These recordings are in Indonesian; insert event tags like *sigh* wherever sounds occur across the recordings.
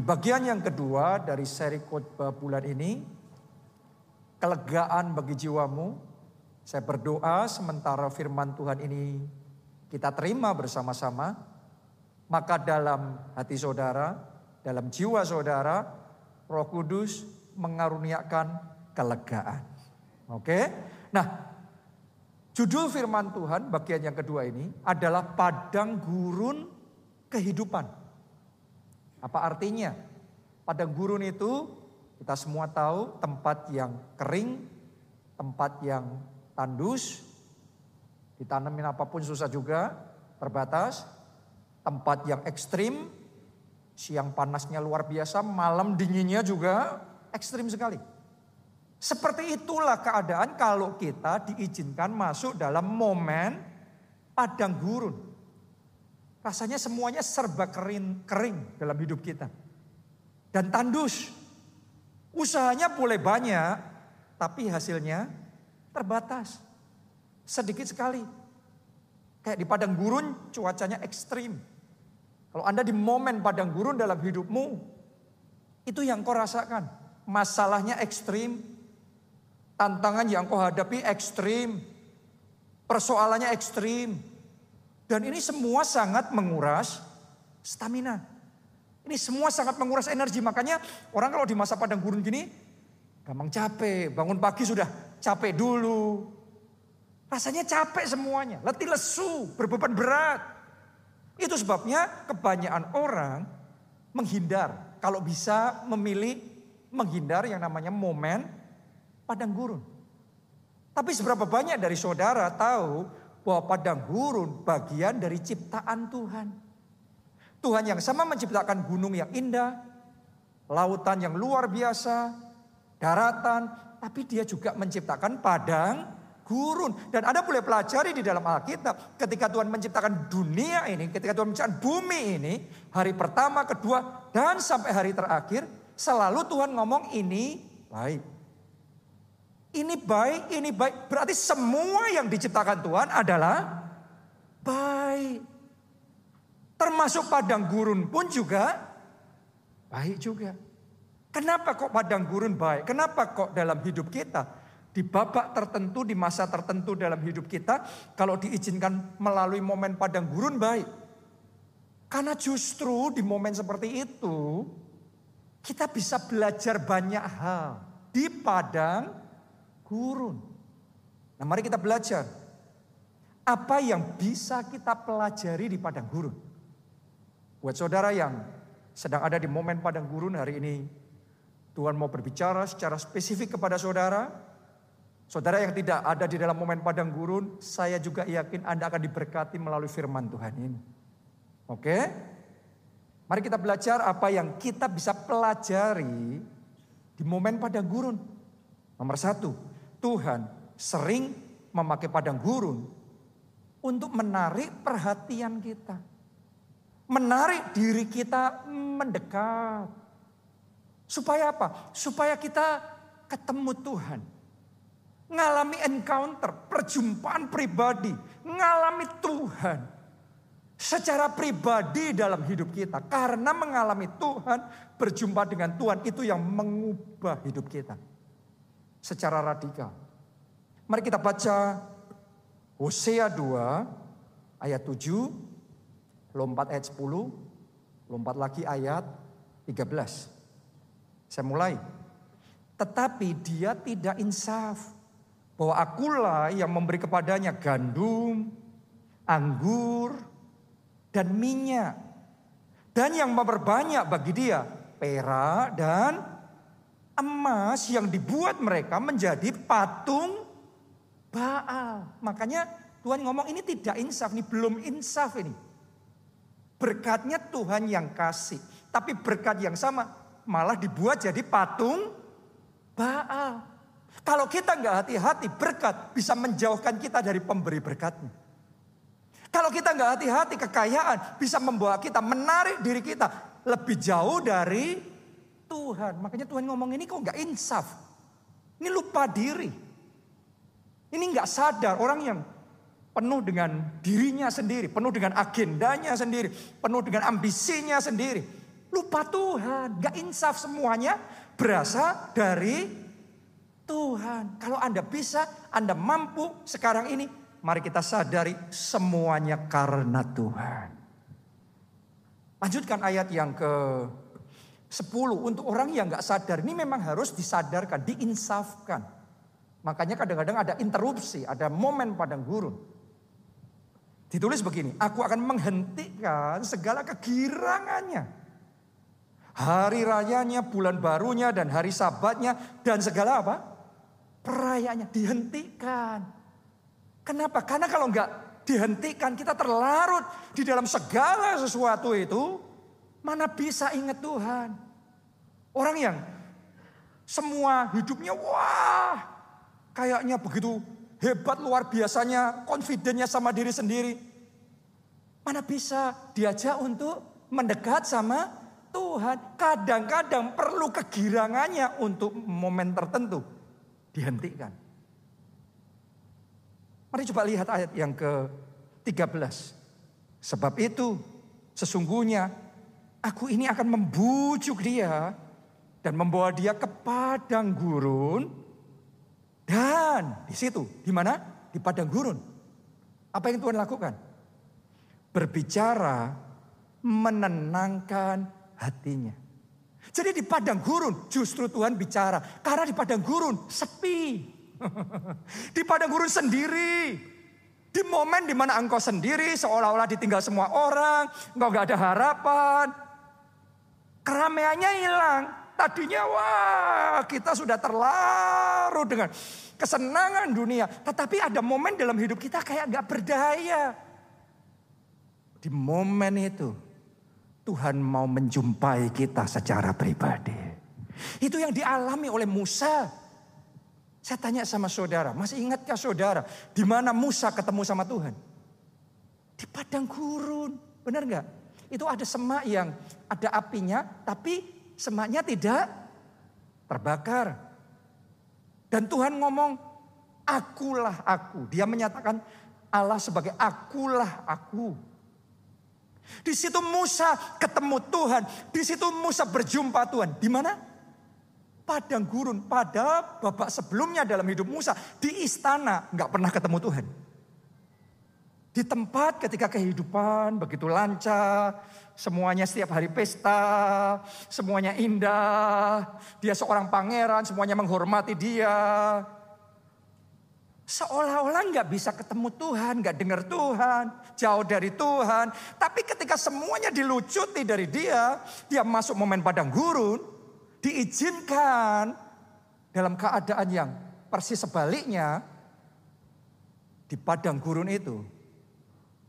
Di bagian yang kedua dari seri khotbah bulan ini, kelegaan bagi jiwamu. Saya berdoa sementara firman Tuhan ini kita terima bersama-sama, maka dalam hati saudara, dalam jiwa saudara, Roh Kudus mengaruniakan kelegaan. Oke? Nah, judul firman Tuhan bagian yang kedua ini adalah padang gurun kehidupan. Apa artinya? Padang gurun itu kita semua tahu tempat yang kering, tempat yang tandus, ditanamin apa pun susah juga, terbatas, tempat yang ekstrim, siang panasnya luar biasa, malam dinginnya juga ekstrim sekali. Seperti itulah keadaan kalau kita diizinkan masuk dalam momen padang gurun. Rasanya semuanya serba kering, kering dalam hidup kita. Dan tandus. Usahanya boleh banyak, tapi hasilnya terbatas. Sedikit sekali. Kayak di padang gurun cuacanya ekstrim. Kalau Anda di momen padang gurun dalam hidupmu, itu yang kau rasakan. Masalahnya ekstrim, Tantangan yang kau hadapi ekstrim. Persoalannya ekstrim. Dan ini semua sangat menguras stamina. Ini semua sangat menguras energi. Makanya orang kalau di masa padang gurun gini, gampang capek. Bangun pagi sudah capek dulu. Rasanya capek semuanya. Letih lesu, berbeban berat. Itu sebabnya kebanyakan orang menghindar. Kalau bisa memilih menghindar yang namanya momen padang gurun. Tapi seberapa banyak dari saudara tahu bahwa padang gurun bagian dari ciptaan Tuhan. Tuhan yang sama menciptakan gunung yang indah, lautan yang luar biasa, daratan, tapi dia juga menciptakan padang gurun. Dan Anda boleh pelajari di dalam Alkitab ketika Tuhan menciptakan dunia ini, ketika Tuhan menciptakan bumi ini, hari pertama, kedua, dan sampai hari terakhir, selalu Tuhan ngomong ini baik. Ini baik, ini baik. Berarti semua yang diciptakan Tuhan adalah baik. Termasuk padang gurun pun juga baik juga. Kenapa kok padang gurun baik? Kenapa kok dalam hidup kita di babak tertentu, di masa tertentu dalam hidup kita, kalau diizinkan melalui momen padang gurun baik. Karena justru di momen seperti itu, kita bisa belajar banyak hal di padang gurun. Nah mari kita belajar. Apa yang bisa kita pelajari di padang gurun? Buat saudara yang sedang ada di momen padang gurun hari ini. Tuhan mau berbicara secara spesifik kepada saudara. Saudara yang tidak ada di dalam momen padang gurun, saya juga yakin Anda akan diberkati melalui firman Tuhan ini. Oke? Mari kita belajar apa yang kita bisa pelajari di momen padang gurun. Nomor satu, Tuhan sering memakai padang gurun untuk menarik perhatian kita. Menarik diri kita mendekat. Supaya apa? Supaya kita ketemu Tuhan. Ngalami encounter, perjumpaan pribadi. Ngalami Tuhan. Secara pribadi dalam hidup kita. Karena mengalami Tuhan, berjumpa dengan Tuhan itu yang mengubah hidup kita secara radikal. Mari kita baca Hosea 2 ayat 7, lompat ayat 10, lompat lagi ayat 13. Saya mulai. Tetapi dia tidak insaf bahwa akulah yang memberi kepadanya gandum, anggur, dan minyak. Dan yang memperbanyak bagi dia perak dan emas yang dibuat mereka menjadi patung Baal. Makanya Tuhan ngomong ini tidak insaf, ini belum insaf ini. Berkatnya Tuhan yang kasih. Tapi berkat yang sama malah dibuat jadi patung Baal. Kalau kita nggak hati-hati berkat bisa menjauhkan kita dari pemberi berkatnya. Kalau kita nggak hati-hati kekayaan bisa membawa kita menarik diri kita lebih jauh dari Tuhan. Makanya Tuhan ngomong ini kok nggak insaf. Ini lupa diri. Ini nggak sadar orang yang penuh dengan dirinya sendiri, penuh dengan agendanya sendiri, penuh dengan ambisinya sendiri. Lupa Tuhan, gak insaf semuanya berasal dari Tuhan. Kalau Anda bisa, Anda mampu sekarang ini, mari kita sadari semuanya karena Tuhan. Lanjutkan ayat yang ke 10 untuk orang yang gak sadar ini memang harus disadarkan, diinsafkan. Makanya kadang-kadang ada interupsi, ada momen padang gurun. Ditulis begini, aku akan menghentikan segala kegirangannya hari rayanya, bulan barunya, dan hari sabatnya, dan segala apa? Perayaannya dihentikan. Kenapa? Karena kalau enggak dihentikan, kita terlarut di dalam segala sesuatu itu, mana bisa ingat Tuhan. Orang yang semua hidupnya, wah, kayaknya begitu hebat luar biasanya, confidentnya sama diri sendiri. Mana bisa diajak untuk mendekat sama Tuhan kadang-kadang perlu kegirangannya untuk momen tertentu dihentikan. Mari coba lihat ayat yang ke-13. Sebab itu sesungguhnya aku ini akan membujuk dia dan membawa dia ke padang gurun dan di situ di mana? Di padang gurun. Apa yang Tuhan lakukan? Berbicara menenangkan hatinya. Jadi di padang gurun justru Tuhan bicara. Karena di padang gurun sepi. *laughs* di padang gurun sendiri. Di momen di mana engkau sendiri seolah-olah ditinggal semua orang. Engkau gak ada harapan. Keramaiannya hilang. Tadinya wah kita sudah terlarut dengan kesenangan dunia. Tetapi ada momen dalam hidup kita kayak gak berdaya. Di momen itu Tuhan mau menjumpai kita secara pribadi. Itu yang dialami oleh Musa. Saya tanya sama saudara, masih ingatkah saudara di mana Musa ketemu sama Tuhan? Di padang gurun, benar nggak? Itu ada semak yang ada apinya, tapi semaknya tidak terbakar. Dan Tuhan ngomong, akulah aku. Dia menyatakan Allah sebagai akulah aku. Di situ Musa ketemu Tuhan. Di situ Musa berjumpa Tuhan. Di mana? Padang gurun. Pada babak sebelumnya dalam hidup Musa. Di istana. Nggak pernah ketemu Tuhan. Di tempat ketika kehidupan begitu lancar. Semuanya setiap hari pesta. Semuanya indah. Dia seorang pangeran. Semuanya menghormati dia. Seolah-olah nggak bisa ketemu Tuhan, nggak dengar Tuhan, jauh dari Tuhan. Tapi ketika semuanya dilucuti dari dia, dia masuk momen padang gurun, diizinkan dalam keadaan yang persis sebaliknya. Di padang gurun itu,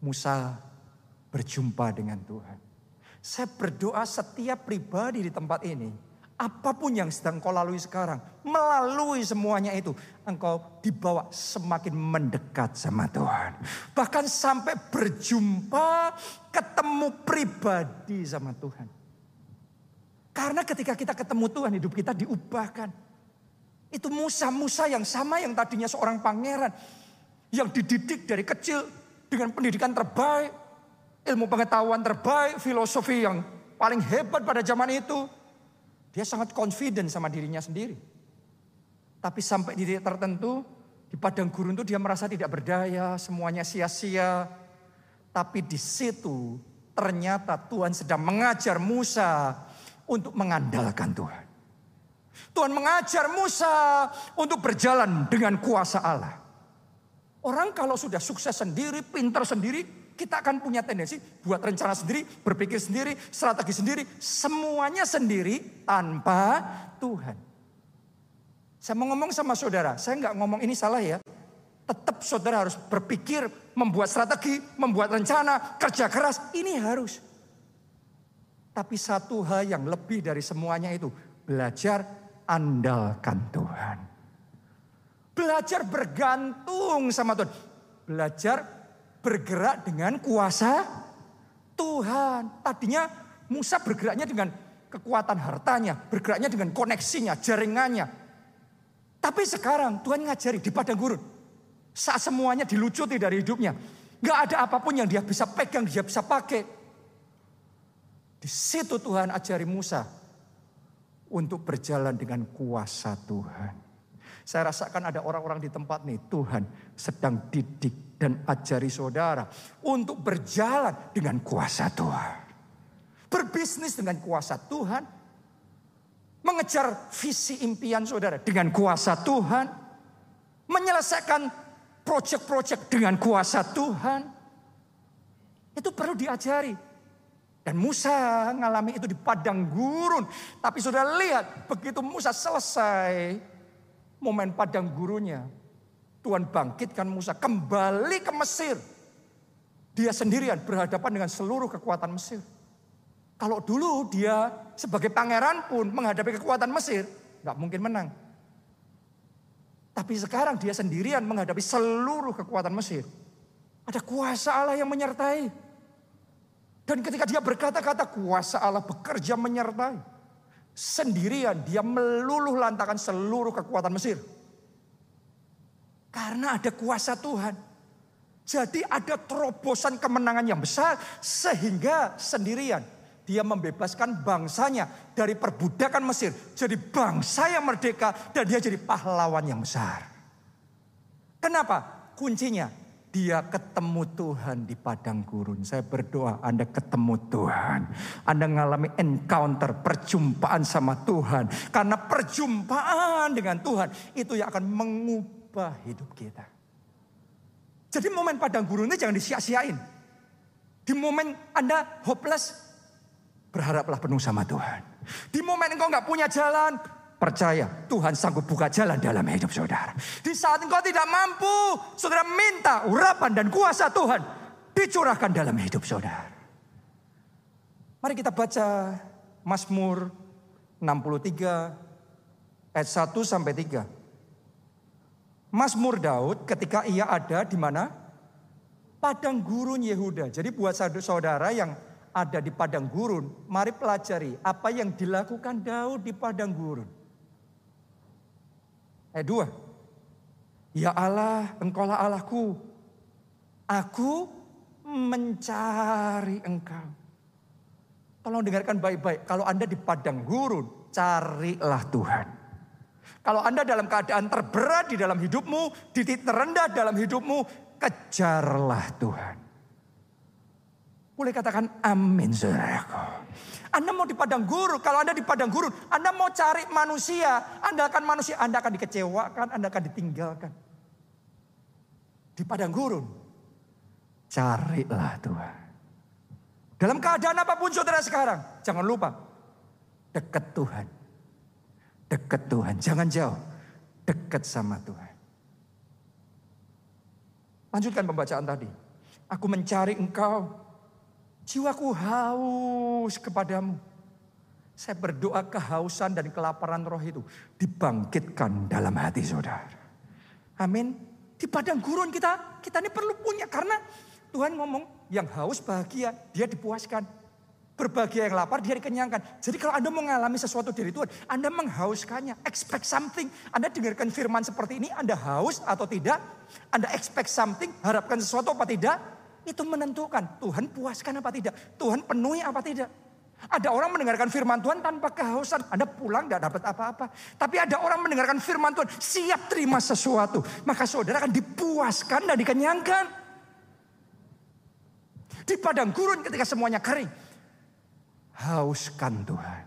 Musa berjumpa dengan Tuhan. Saya berdoa setiap pribadi di tempat ini Apa pun yang sedang kau lalui sekarang, melalui semuanya itu, engkau dibawa semakin mendekat sama Tuhan. Bahkan sampai berjumpa, ketemu pribadi sama Tuhan. Karena ketika kita ketemu Tuhan, hidup kita diubahkan. Itu Musa-Musa yang sama yang tadinya seorang pangeran. Yang dididik dari kecil dengan pendidikan terbaik. Ilmu pengetahuan terbaik, filosofi yang paling hebat pada zaman itu dia sangat confident sama dirinya sendiri. Tapi sampai di titik tertentu, di padang gurun itu dia merasa tidak berdaya, semuanya sia-sia. Tapi di situ ternyata Tuhan sedang mengajar Musa untuk mengandalkan Tuhan. Tuhan mengajar Musa untuk berjalan dengan kuasa Allah. Orang kalau sudah sukses sendiri, pintar sendiri, kita akan punya tendensi buat rencana sendiri, berpikir sendiri, strategi sendiri, semuanya sendiri tanpa Tuhan. Saya mau ngomong sama saudara, saya nggak ngomong ini salah ya. Tetap saudara harus berpikir, membuat strategi, membuat rencana, kerja keras, ini harus. Tapi satu hal yang lebih dari semuanya itu, belajar andalkan Tuhan. Belajar bergantung sama Tuhan. Belajar bergerak dengan kuasa Tuhan. Tadinya Musa bergeraknya dengan kekuatan hartanya, bergeraknya dengan koneksinya, jaringannya. Tapi sekarang Tuhan ngajari di padang gurun. Saat semuanya dilucuti dari hidupnya. Gak ada apa pun yang dia bisa pegang, dia bisa pakai. Di situ Tuhan ajari Musa untuk berjalan dengan kuasa Tuhan. Saya rasakan ada orang-orang di tempat nih, Tuhan sedang didik dan ajari saudara untuk berjalan dengan kuasa Tuhan. Berbisnis dengan kuasa Tuhan. Mengejar visi impian saudara dengan kuasa Tuhan. Menyelesaikan proyek-proyek dengan kuasa Tuhan. Itu perlu diajari. Dan Musa mengalami itu di padang gurun. Tapi sudah lihat begitu Musa selesai momen padang gurunya. Tuhan bangkitkan Musa kembali ke Mesir. Dia sendirian berhadapan dengan seluruh kekuatan Mesir. Kalau dulu dia sebagai pangeran pun menghadapi kekuatan Mesir, nggak mungkin menang. Tapi sekarang dia sendirian menghadapi seluruh kekuatan Mesir. Ada kuasa Allah yang menyertai. Dan ketika dia berkata-kata kuasa Allah bekerja menyertai. Sendirian dia meluluh lantakan seluruh kekuatan Mesir. Karena ada kuasa Tuhan. Jadi ada terobosan kemenangan yang besar sehingga sendirian dia membebaskan bangsanya dari perbudakan Mesir. Jadi bangsa yang merdeka dan dia jadi pahlawan yang besar. Kenapa? Kuncinya dia ketemu Tuhan di padang gurun. Saya berdoa Anda ketemu Tuhan. Anda mengalami encounter, perjumpaan sama Tuhan. Karena perjumpaan dengan Tuhan itu yang akan mengubah hidup kita. Jadi momen padang gurun ini jangan disia-siain. Di momen Anda hopeless, Berharaplah penuh sama Tuhan. Di momen engkau nggak punya jalan, percaya Tuhan sanggup buka jalan dalam hidup saudara. Di saat engkau tidak mampu, saudara minta urapan dan kuasa Tuhan dicurahkan dalam hidup saudara. Mari kita baca Mazmur 63 ayat 1 sampai 3. Mazmur Daud ketika ia ada di mana? Padang gurun Yehuda. Jadi buat saudara yang ada di padang gurun, mari pelajari apa yang dilakukan Daud di padang gurun. Eh dua, ya Allah, engkaulah Allahku. Aku mencari engkau. Tolong dengarkan baik-baik. Kalau Anda di padang gurun, carilah Tuhan. Kalau Anda dalam keadaan terberat di dalam hidupmu, di titik terendah dalam hidupmu, kejarlah Tuhan. Boleh katakan amin saudaraku. Anda mau di padang gurun, kalau Anda di padang gurun, Anda mau cari manusia, Anda akan manusia, Anda akan dikecewakan, Anda akan ditinggalkan. Di padang gurun, carilah Tuhan. Dalam keadaan apa pun saudara sekarang, jangan lupa, dekat Tuhan. Dekat Tuhan, jangan jauh, dekat sama Tuhan. Lanjutkan pembacaan tadi. Aku mencari engkau Jiwaku haus kepadamu. Saya berdoa kehausan dan kelaparan roh itu dibangkitkan dalam hati saudara. Amin. Di padang gurun kita, kita ini perlu punya. Karena Tuhan ngomong yang haus bahagia, dia dipuaskan. Berbahagia yang lapar, dia dikenyangkan. Jadi kalau Anda mengalami sesuatu dari Tuhan, Anda menghauskannya. Expect something. Anda dengarkan firman seperti ini, Anda haus atau tidak. Anda expect something, harapkan sesuatu apa tidak. Itu menentukan Tuhan puaskan apa tidak. Tuhan penuhi apa tidak. Ada orang mendengarkan firman Tuhan tanpa kehausan. Anda pulang tidak dapat apa-apa. Tapi ada orang mendengarkan firman Tuhan siap terima sesuatu. Maka saudara akan dipuaskan dan dikenyangkan. Di padang gurun ketika semuanya kering. Hauskan Tuhan.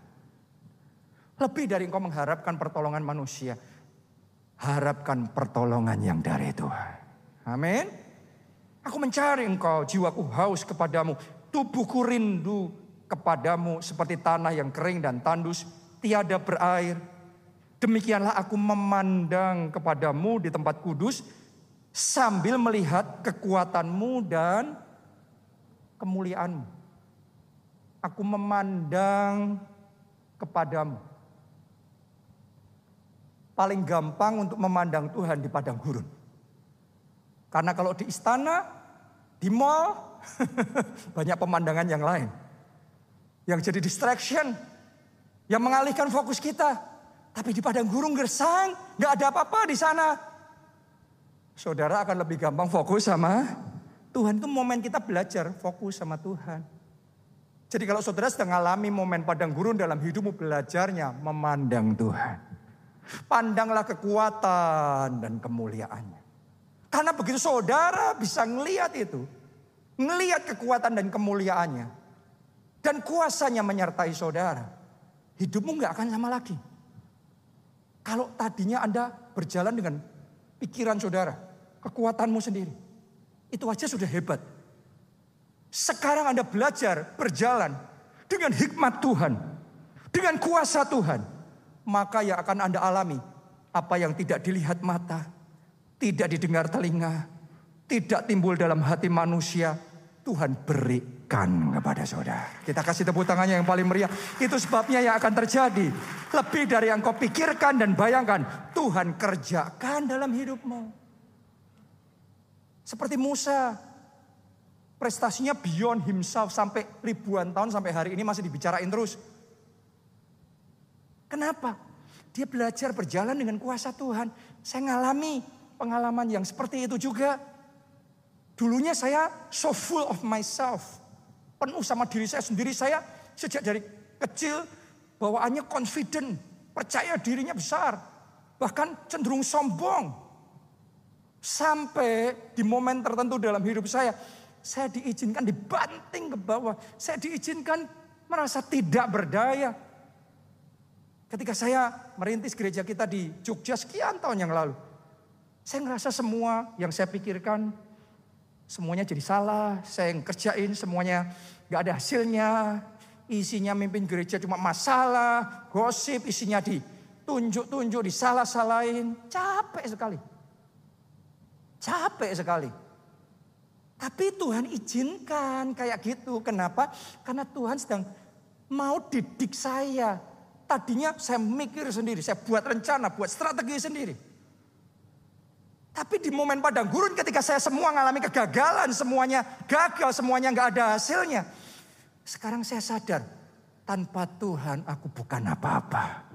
Lebih dari engkau mengharapkan pertolongan manusia. Harapkan pertolongan yang dari Tuhan. Amin. Aku mencari engkau, jiwaku haus kepadamu, tubuhku rindu kepadamu seperti tanah yang kering dan tandus, tiada berair. Demikianlah aku memandang kepadamu di tempat kudus sambil melihat kekuatanmu dan kemuliaanmu. Aku memandang kepadamu. Paling gampang untuk memandang Tuhan di padang gurun. Karena kalau di istana, di mall, *laughs* banyak pemandangan yang lain. Yang jadi distraction, yang mengalihkan fokus kita. Tapi di padang gurun gersang, nggak ada apa-apa di sana. Saudara akan lebih gampang fokus sama Tuhan. Itu momen kita belajar fokus sama Tuhan. Jadi kalau saudara sedang mengalami momen padang gurun dalam hidupmu belajarnya memandang Tuhan. Pandanglah kekuatan dan kemuliaannya. Karena begitu saudara bisa ngeliat itu. Ngeliat kekuatan dan kemuliaannya. Dan kuasanya menyertai saudara. Hidupmu nggak akan sama lagi. Kalau tadinya Anda berjalan dengan pikiran saudara. Kekuatanmu sendiri. Itu aja sudah hebat. Sekarang Anda belajar berjalan dengan hikmat Tuhan, dengan kuasa Tuhan, maka yang akan Anda alami apa yang tidak dilihat mata, tidak didengar telinga, tidak timbul dalam hati manusia, Tuhan berikan kepada saudara. Kita kasih tepuk tangannya yang paling meriah. Itu sebabnya yang akan terjadi. Lebih dari yang kau pikirkan dan bayangkan. Tuhan kerjakan dalam hidupmu. Seperti Musa prestasinya beyond himself sampai ribuan tahun sampai hari ini masih dibicarain terus. Kenapa? Dia belajar berjalan dengan kuasa Tuhan. Saya ngalami pengalaman yang seperti itu juga. Dulunya saya so full of myself. Penuh sama diri saya sendiri. Saya sejak dari kecil bawaannya confident. Percaya dirinya besar. Bahkan cenderung sombong. Sampai di momen tertentu dalam hidup saya saya diizinkan dibanting ke bawah. Saya diizinkan merasa tidak berdaya. Ketika saya merintis gereja kita di Jogja sekian tahun yang lalu. Saya ngerasa semua yang saya pikirkan semuanya jadi salah. Saya yang kerjain semuanya gak ada hasilnya. Isinya mimpin gereja cuma masalah, gosip, isinya di tunjuk-tunjuk, disalah-salahin. Capek sekali. Capek sekali. Tapi Tuhan izinkan kayak gitu. Kenapa? Karena Tuhan sedang mau didik saya. Tadinya saya mikir sendiri, saya buat rencana, buat strategi sendiri. Tapi di momen padang gurun ketika saya semua mengalami kegagalan, semuanya gagal, semuanya nggak ada hasilnya. Sekarang saya sadar, tanpa Tuhan aku bukan apa-apa.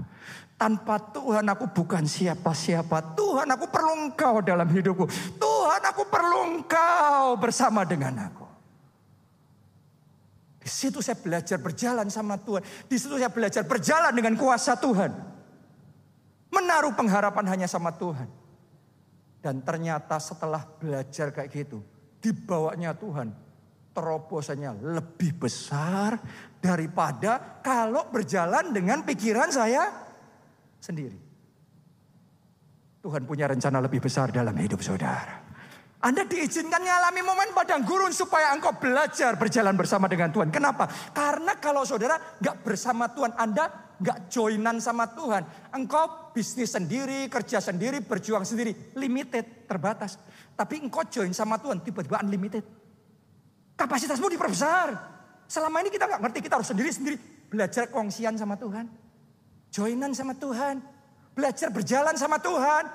Tanpa Tuhan aku bukan siapa-siapa. Tuhan aku perlu engkau dalam hidupku. Tuhan aku perlu engkau bersama dengan aku. Di situ saya belajar berjalan sama Tuhan. Di situ saya belajar berjalan dengan kuasa Tuhan. Menaruh pengharapan hanya sama Tuhan. Dan ternyata setelah belajar kayak gitu. Dibawanya Tuhan. Terobosannya lebih besar daripada kalau berjalan dengan pikiran saya sendiri. Tuhan punya rencana lebih besar dalam hidup saudara. Anda diizinkan mengalami momen padang gurun supaya engkau belajar berjalan bersama dengan Tuhan. Kenapa? Karena kalau saudara nggak bersama Tuhan, Anda nggak joinan sama Tuhan. Engkau bisnis sendiri, kerja sendiri, berjuang sendiri. Limited, terbatas. Tapi engkau join sama Tuhan, tiba-tiba unlimited. Kapasitasmu diperbesar. Selama ini kita nggak ngerti, kita harus sendiri-sendiri. Belajar kongsian sama Tuhan. Joinan sama Tuhan. Belajar berjalan sama Tuhan.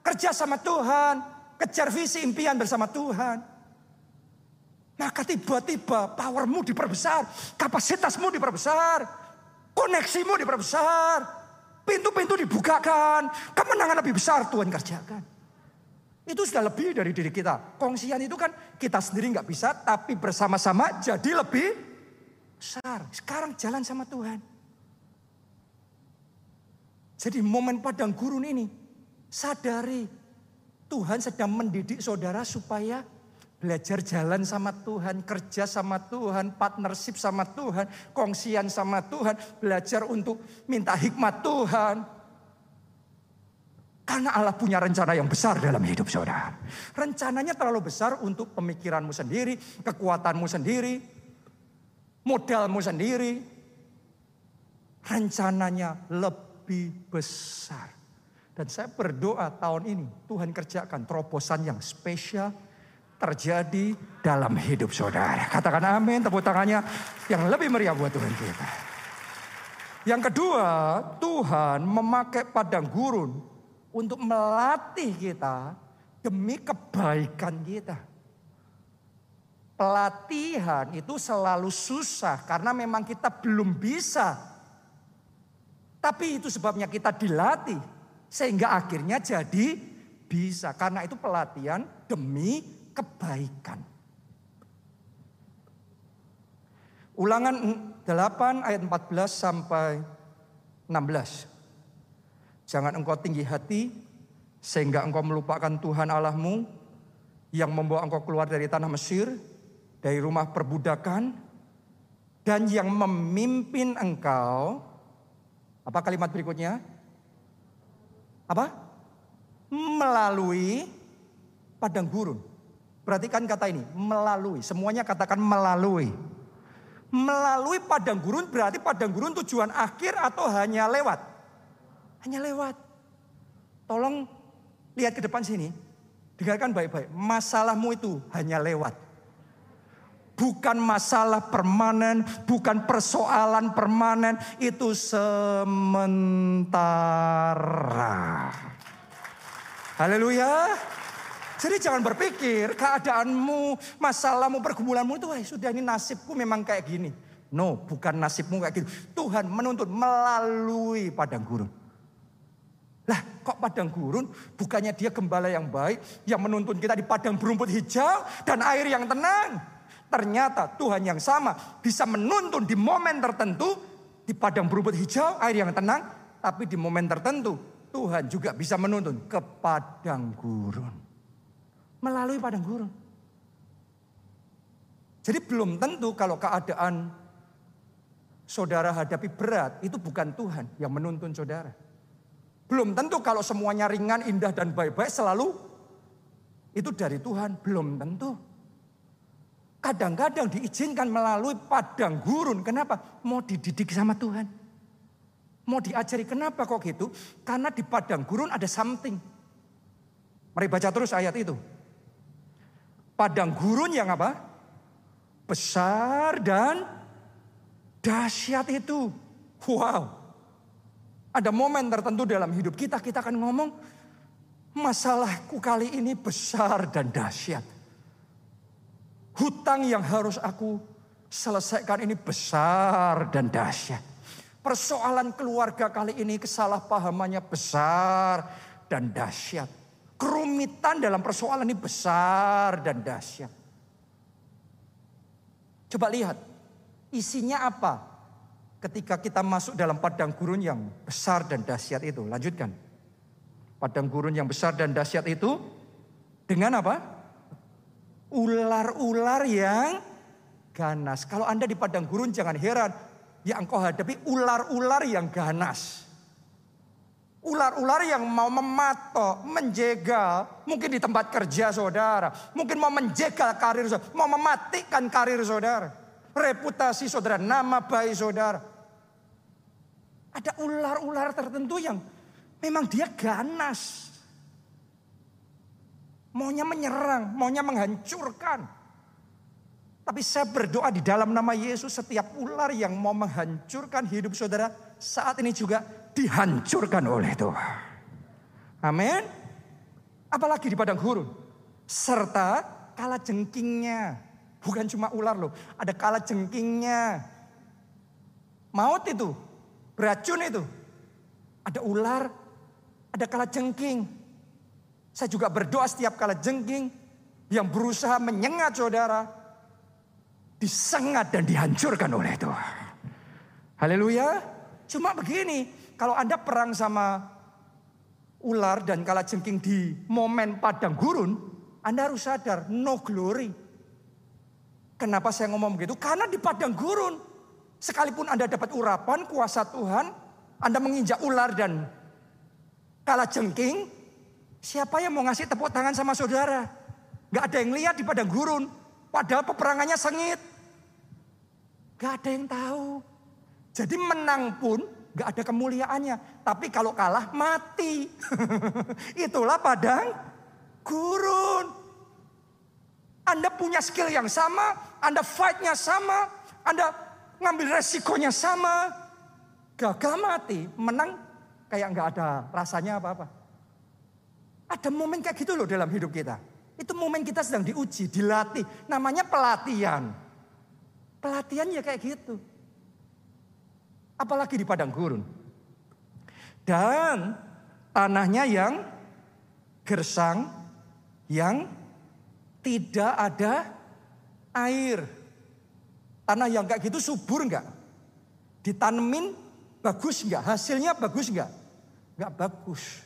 Kerja sama Tuhan. Kejar visi impian bersama Tuhan. Maka tiba-tiba powermu diperbesar. Kapasitasmu diperbesar. Koneksimu diperbesar. Pintu-pintu dibukakan. Kemenangan lebih besar Tuhan kerjakan. Itu sudah lebih dari diri kita. Kongsian itu kan kita sendiri nggak bisa, tapi bersama-sama jadi lebih besar. Sekarang jalan sama Tuhan. Jadi momen padang gurun ini sadari Tuhan sedang mendidik saudara supaya belajar jalan sama Tuhan, kerja sama Tuhan, partnership sama Tuhan, kongsian sama Tuhan, belajar untuk minta hikmat Tuhan. Karena Allah punya rencana yang besar dalam hidup saudara. Rencananya terlalu besar untuk pemikiranmu sendiri, kekuatanmu sendiri, modalmu sendiri. Rencananya lebih besar. Dan saya berdoa tahun ini Tuhan kerjakan terobosan yang spesial terjadi dalam hidup saudara. Katakan amin, tepuk tangannya yang lebih meriah buat Tuhan kita. Yang kedua, Tuhan memakai padang gurun untuk melatih kita demi kebaikan kita. Pelatihan itu selalu susah karena memang kita belum bisa tapi itu sebabnya kita dilatih. Sehingga akhirnya jadi bisa. Karena itu pelatihan demi kebaikan. Ulangan 8 ayat 14 sampai 16. Jangan engkau tinggi hati sehingga engkau melupakan Tuhan Allahmu yang membawa engkau keluar dari tanah Mesir, dari rumah perbudakan, dan yang memimpin engkau. Apa kalimat berikutnya? Apa? Melalui padang gurun. Perhatikan kata ini, melalui. Semuanya katakan melalui. Melalui padang gurun berarti padang gurun tujuan akhir atau hanya lewat? Hanya lewat. Tolong lihat ke depan sini. Dengarkan baik-baik. Masalahmu itu hanya lewat. Bukan masalah permanen, bukan persoalan permanen, itu sementara. Haleluya. Jadi jangan berpikir keadaanmu, masalahmu, pergumulanmu itu Wah, sudah ini nasibku memang kayak gini. No, bukan nasibmu kayak gitu. Tuhan menuntut melalui padang gurun. Lah kok padang gurun bukannya dia gembala yang baik yang menuntun kita di padang berumput hijau dan air yang tenang. Ternyata Tuhan yang sama bisa menuntun di momen tertentu di padang berumput hijau air yang tenang. Tapi di momen tertentu Tuhan juga bisa menuntun ke padang gurun. Melalui padang gurun. Jadi belum tentu kalau keadaan saudara hadapi berat itu bukan Tuhan yang menuntun saudara. Belum tentu kalau semuanya ringan, indah dan baik-baik selalu itu dari Tuhan. Belum tentu. Kadang-kadang diizinkan melalui padang gurun. Kenapa? Mau dididik sama Tuhan. Mau diajari. Kenapa kok gitu? Karena di padang gurun ada something. Mari baca terus ayat itu. Padang gurun yang apa? Besar dan dahsyat itu. Wow. Ada momen tertentu dalam hidup kita, kita akan ngomong, masalahku kali ini besar dan dahsyat. Hutang yang harus aku selesaikan ini besar dan dahsyat. Persoalan keluarga kali ini kesalahpahamannya besar dan dahsyat. Kerumitan dalam persoalan ini besar dan dahsyat. Coba lihat, isinya apa? ketika kita masuk dalam padang gurun yang besar dan dahsyat itu. Lanjutkan. Padang gurun yang besar dan dahsyat itu dengan apa? Ular-ular yang ganas. Kalau Anda di padang gurun jangan heran. Ya engkau hadapi ular-ular yang ganas. Ular-ular yang mau mematok, menjegal. Mungkin di tempat kerja saudara. Mungkin mau menjegal karir saudara. Mau mematikan karir saudara reputasi saudara, nama baik saudara. Ada ular-ular tertentu yang memang dia ganas. Maunya menyerang, maunya menghancurkan. Tapi saya berdoa di dalam nama Yesus setiap ular yang mau menghancurkan hidup saudara saat ini juga dihancurkan oleh Tuhan. Amin. Apalagi di padang gurun. Serta kala jengkingnya. Bukan cuma ular loh, ada kala jengkingnya. Maut itu, beracun itu. Ada ular, ada kala jengking. Saya juga berdoa setiap kala jengking yang berusaha menyengat saudara. Disengat dan dihancurkan oleh Tuhan. Haleluya. Cuma begini, kalau Anda perang sama ular dan kala jengking di momen padang gurun, Anda harus sadar, no glory. Kenapa saya ngomong begitu? Karena di padang gurun, sekalipun Anda dapat urapan kuasa Tuhan, Anda menginjak ular dan kala jengking, siapa yang mau ngasih tepuk tangan sama saudara? Gak ada yang lihat di padang gurun, padahal peperangannya sengit. Gak ada yang tahu. Jadi menang pun gak ada kemuliaannya. Tapi kalau kalah mati. *laughs* Itulah padang gurun. Anda punya skill yang sama, Anda fightnya sama, Anda ngambil resikonya sama. Gagal mati, menang kayak nggak ada rasanya apa-apa. Ada momen kayak gitu loh dalam hidup kita. Itu momen kita sedang diuji, dilatih. Namanya pelatihan. Pelatihan ya kayak gitu. Apalagi di padang gurun. Dan tanahnya yang gersang, yang tidak ada air. Tanah yang kayak gitu subur nggak? Ditanemin bagus nggak? Hasilnya bagus nggak? Nggak bagus.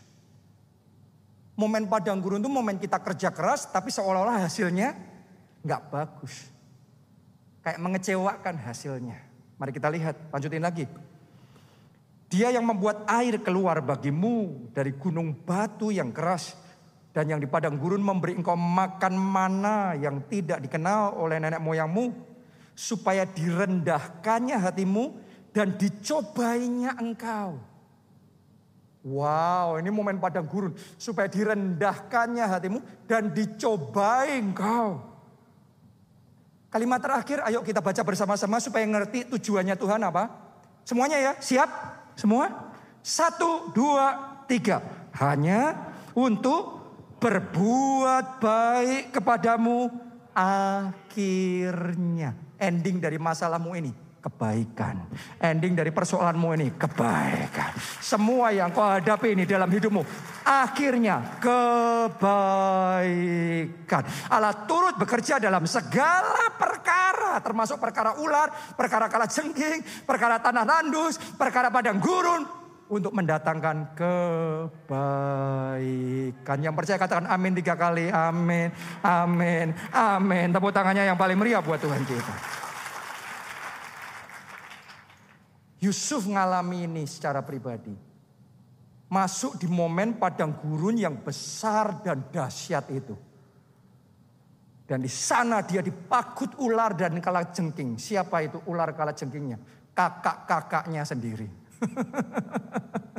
Momen padang gurun itu momen kita kerja keras tapi seolah-olah hasilnya nggak bagus. Kayak mengecewakan hasilnya. Mari kita lihat, lanjutin lagi. Dia yang membuat air keluar bagimu dari gunung batu yang keras. Dan yang di padang gurun memberi engkau makan mana yang tidak dikenal oleh nenek moyangmu. Supaya direndahkannya hatimu dan dicobainya engkau. Wow, ini momen padang gurun. Supaya direndahkannya hatimu dan dicobai engkau. Kalimat terakhir, ayo kita baca bersama-sama supaya ngerti tujuannya Tuhan apa. Semuanya ya, siap? Semua? Satu, dua, tiga. Hanya untuk berbuat baik kepadamu akhirnya. Ending dari masalahmu ini kebaikan. Ending dari persoalanmu ini kebaikan. Semua yang kau hadapi ini dalam hidupmu akhirnya kebaikan. Allah turut bekerja dalam segala perkara termasuk perkara ular, perkara kala jengking, perkara tanah tandus, perkara padang gurun untuk mendatangkan kebaikan. Yang percaya katakan amin tiga kali. Amin, amin, amin. Tepuk tangannya yang paling meriah buat Tuhan kita. Yusuf ngalami ini secara pribadi. Masuk di momen padang gurun yang besar dan dahsyat itu. Dan di sana dia dipagut ular dan kala jengking. Siapa itu ular kala jengkingnya? Kakak-kakaknya sendiri. *laughs*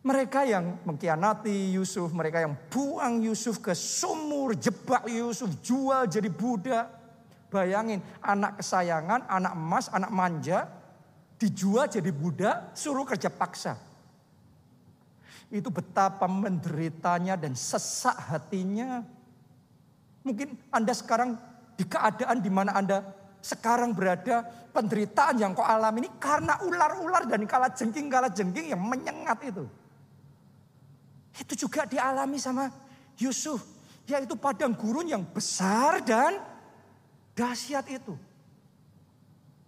mereka yang mengkhianati Yusuf, mereka yang buang Yusuf ke sumur, jebak Yusuf, jual jadi budak. Bayangin anak kesayangan, anak emas, anak manja, dijual jadi budak, suruh kerja paksa. Itu betapa menderitanya dan sesak hatinya. Mungkin Anda sekarang di keadaan di mana Anda sekarang berada, penderitaan yang kau alami ini karena ular-ular dan kala jengking-kala jengking yang menyengat itu. Itu juga dialami sama Yusuf, yaitu padang gurun yang besar dan dahsyat itu.